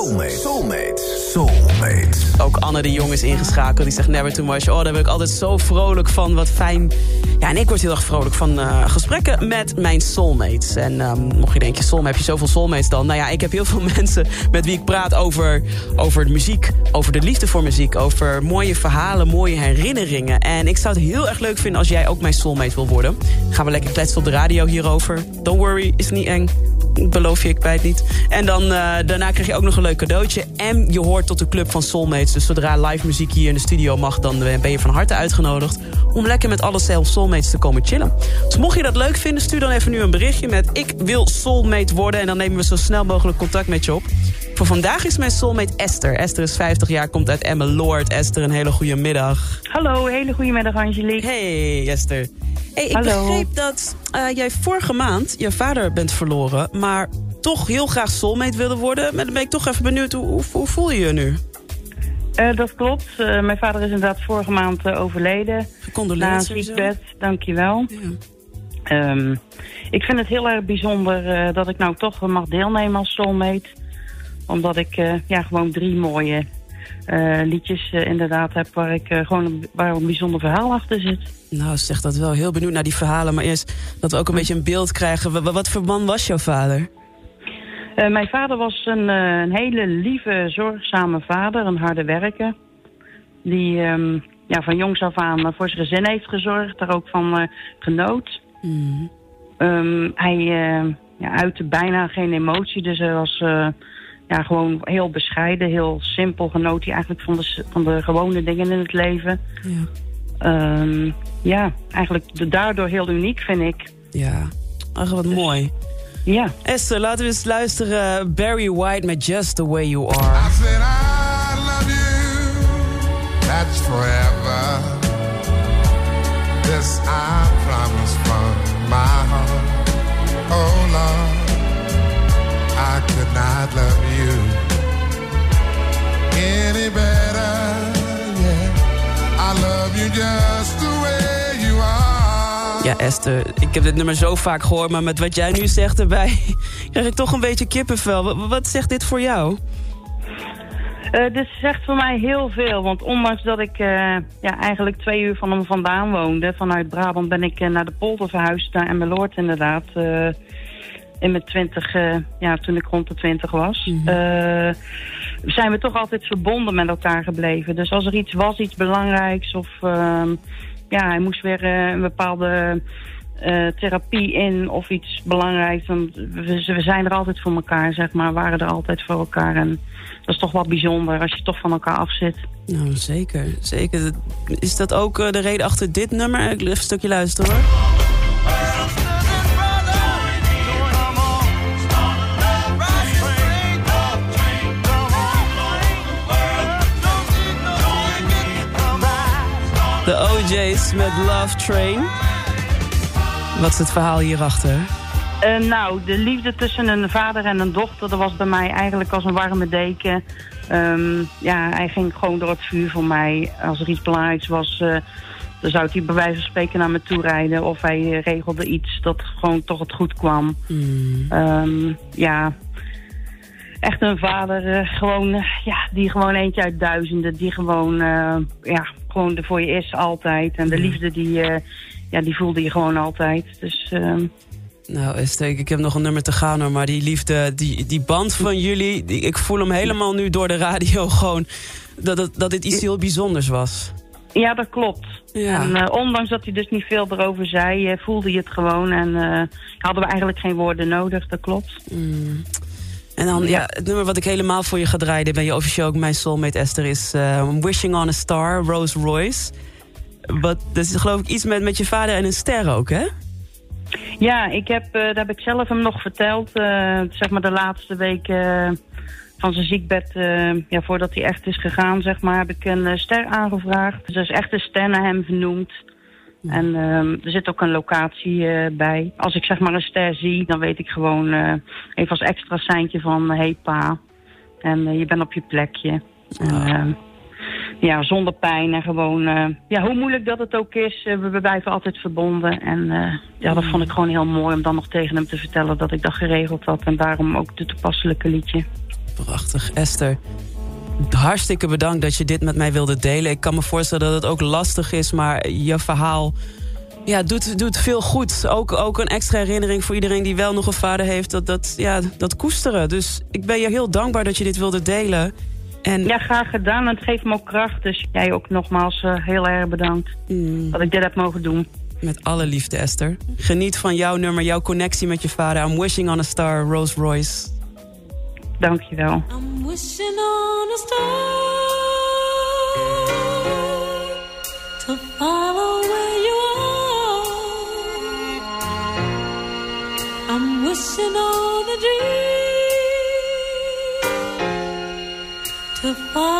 Soulmate. Soulmate. Soulmate. Ook Anne de Jong is ingeschakeld. Die zegt never too much. Oh, daar ben ik altijd zo vrolijk van. Wat fijn. Ja, en ik word heel erg vrolijk van uh, gesprekken met mijn soulmates. En um, mocht je denken, soulmate, heb je zoveel soulmates dan? Nou ja, ik heb heel veel mensen met wie ik praat over, over de muziek. Over de liefde voor muziek. Over mooie verhalen, mooie herinneringen. En ik zou het heel erg leuk vinden als jij ook mijn soulmate wil worden. Gaan we lekker kletsen op de radio hierover. Don't worry, is niet eng beloof je, ik bij het niet. En dan, uh, daarna krijg je ook nog een leuk cadeautje. En je hoort tot de club van Soulmates. Dus zodra live muziek hier in de studio mag... dan ben je van harte uitgenodigd om lekker met alle Soulmates te komen chillen. Dus mocht je dat leuk vinden, stuur dan even nu een berichtje met... ik wil Soulmate worden en dan nemen we zo snel mogelijk contact met je op. Voor vandaag is mijn soulmate Esther. Esther is 50 jaar, komt uit Emmeloord. Esther, een hele goede middag. Hallo, hele goede middag Angelique. Hey Esther. Hey, ik Hallo. begreep dat uh, jij vorige maand je vader bent verloren... maar toch heel graag soulmate wilde worden. Maar dan ben ik toch even benieuwd, hoe, hoe, hoe voel je je nu? Uh, dat klopt. Uh, mijn vader is inderdaad vorige maand overleden. Gecondoleerd. Na een ziekbed, dankjewel. Ja. Um, ik vind het heel erg bijzonder dat ik nou toch mag deelnemen als soulmate. Omdat ik ja, gewoon drie mooie liedjes inderdaad heb... waar, ik, gewoon, waar een bijzonder verhaal achter zit. Nou, zeg dat wel. Heel benieuwd naar die verhalen. Maar eerst dat we ook een beetje een beeld krijgen. Wat, wat voor man was jouw vader? Uh, mijn vader was een, uh, een, hele lieve, zorgzame vader, een harde werker. Die um, ja, van jongs af aan voor zijn gezin heeft gezorgd, daar ook van uh, genoot. Mm. Um, hij ja, uitte bijna geen emotie, dus hij was ja, gewoon heel bescheiden, heel simpel. Genoot hij eigenlijk van de, van de gewone dingen in het leven. Ja, um, ja eigenlijk daardoor heel uniek, vind ik. Ja, ach wat dus, mooi. Ja. Esther, laten we eens luisteren. Barry White met Just The Way You Are. I said I love you, that's forever. This I promise from my heart. Oh Lord, I could not love you any better. Yeah, I love you just the way you are. Ja, Esther, ik heb dit nummer zo vaak gehoord... maar met wat jij nu zegt erbij... krijg ik toch een beetje kippenvel. Wat, wat zegt dit voor jou? Uh, dit zegt voor mij heel veel. Want ondanks dat ik uh, ja, eigenlijk twee uur van hem vandaan woonde... vanuit Brabant ben ik uh, naar de polder verhuisd, naar Emmeloord inderdaad... in mijn twintig, ja, toen ik rond de twintig was... Mhm. Mm -hmm. zijn we toch altijd verbonden met elkaar gebleven. Dus als er iets was, iets belangrijks... of ehm, ja, hij moest weer een bepaalde... Therapie in of iets belangrijks. Want we, we, zijn er altijd voor elkaar, zeg maar. waren er altijd voor elkaar. En dat is toch wel bijzonder als je toch van elkaar af zit. Nou, zeker. zeker. Is dat ook de reden achter dit nummer? Ik even een stukje luisteren hoor. De OJ's met Love Train. Wat is het verhaal hierachter? Uh, nou, de liefde tussen een vader en een dochter... dat was bij mij eigenlijk als een warme deken. Um, ja, hij ging gewoon door het vuur voor mij. Als er iets belangrijks was... Uh, dan zou hij bij wijze van spreken naar me toe rijden. Of hij uh, regelde iets dat gewoon toch het goed kwam. Mm. Um, ja, echt een vader gewoon, ja, die gewoon eentje uit duizenden. Die gewoon, ja, gewoon er voor je is altijd. En de Mm. liefde die ja, die voelde je gewoon altijd. Dus, uh... Nou Esther, ik heb nog een nummer te gaan hoor. Maar die liefde, die, die band van jullie... Die, ik voel hem helemaal nu door de radio gewoon... Dat, het, dat dit iets heel bijzonders was. Ja, dat klopt. Ja. En, uh, ondanks dat hij dus niet veel erover zei, uh, voelde je het gewoon. En uh, hadden we eigenlijk geen woorden nodig, dat klopt. Mm. En dan, ja, het nummer wat ik helemaal voor je ga draaien... ben je officieel ook mijn soulmate Esther... is Wishing on a Star, Rose Royce... Wat, dat is geloof ik iets met, met je vader en een ster ook, hè? Ja, ik heb, uh, daar heb ik zelf hem nog verteld. Uh, zeg maar de laatste weken uh, van zijn ziekbed, uh, ja, voordat hij echt is gegaan, zeg maar, heb ik een ster aangevraagd. Dus er is echt een ster naar hem vernoemd. En uh, er zit ook een locatie bij. Als ik zeg maar een ster zie, dan weet ik gewoon even als extra seintje van... hey pa, en je bent op je plekje. En, ja, zonder pijn en gewoon... Ja, hoe moeilijk dat het ook is, we blijven altijd verbonden. En ja, dat vond ik gewoon heel mooi om dan nog tegen hem te vertellen dat ik dat geregeld had. En daarom ook het toepasselijke liedje. Prachtig, Esther. Hartstikke bedankt dat je dit met mij wilde delen. Ik kan me voorstellen dat het ook lastig is, maar je verhaal ja, doet, doet veel goed. Ook, ook een extra herinnering voor iedereen die wel nog een vader heeft. Dat, dat, ja, dat koesteren. Dus ik ben je heel dankbaar dat je dit wilde delen. En... Ja, graag gedaan. Het geeft me ook kracht. Dus jij ook nogmaals uh, heel erg bedankt mm. dat ik dit heb mogen doen. Met alle liefde, Esther. Geniet van jouw nummer, jouw connectie met je vader. I'm wishing on a star, Rose Royce. Dankjewel. I'm wishing on a star To follow where you are I'm wishing on a dream to follow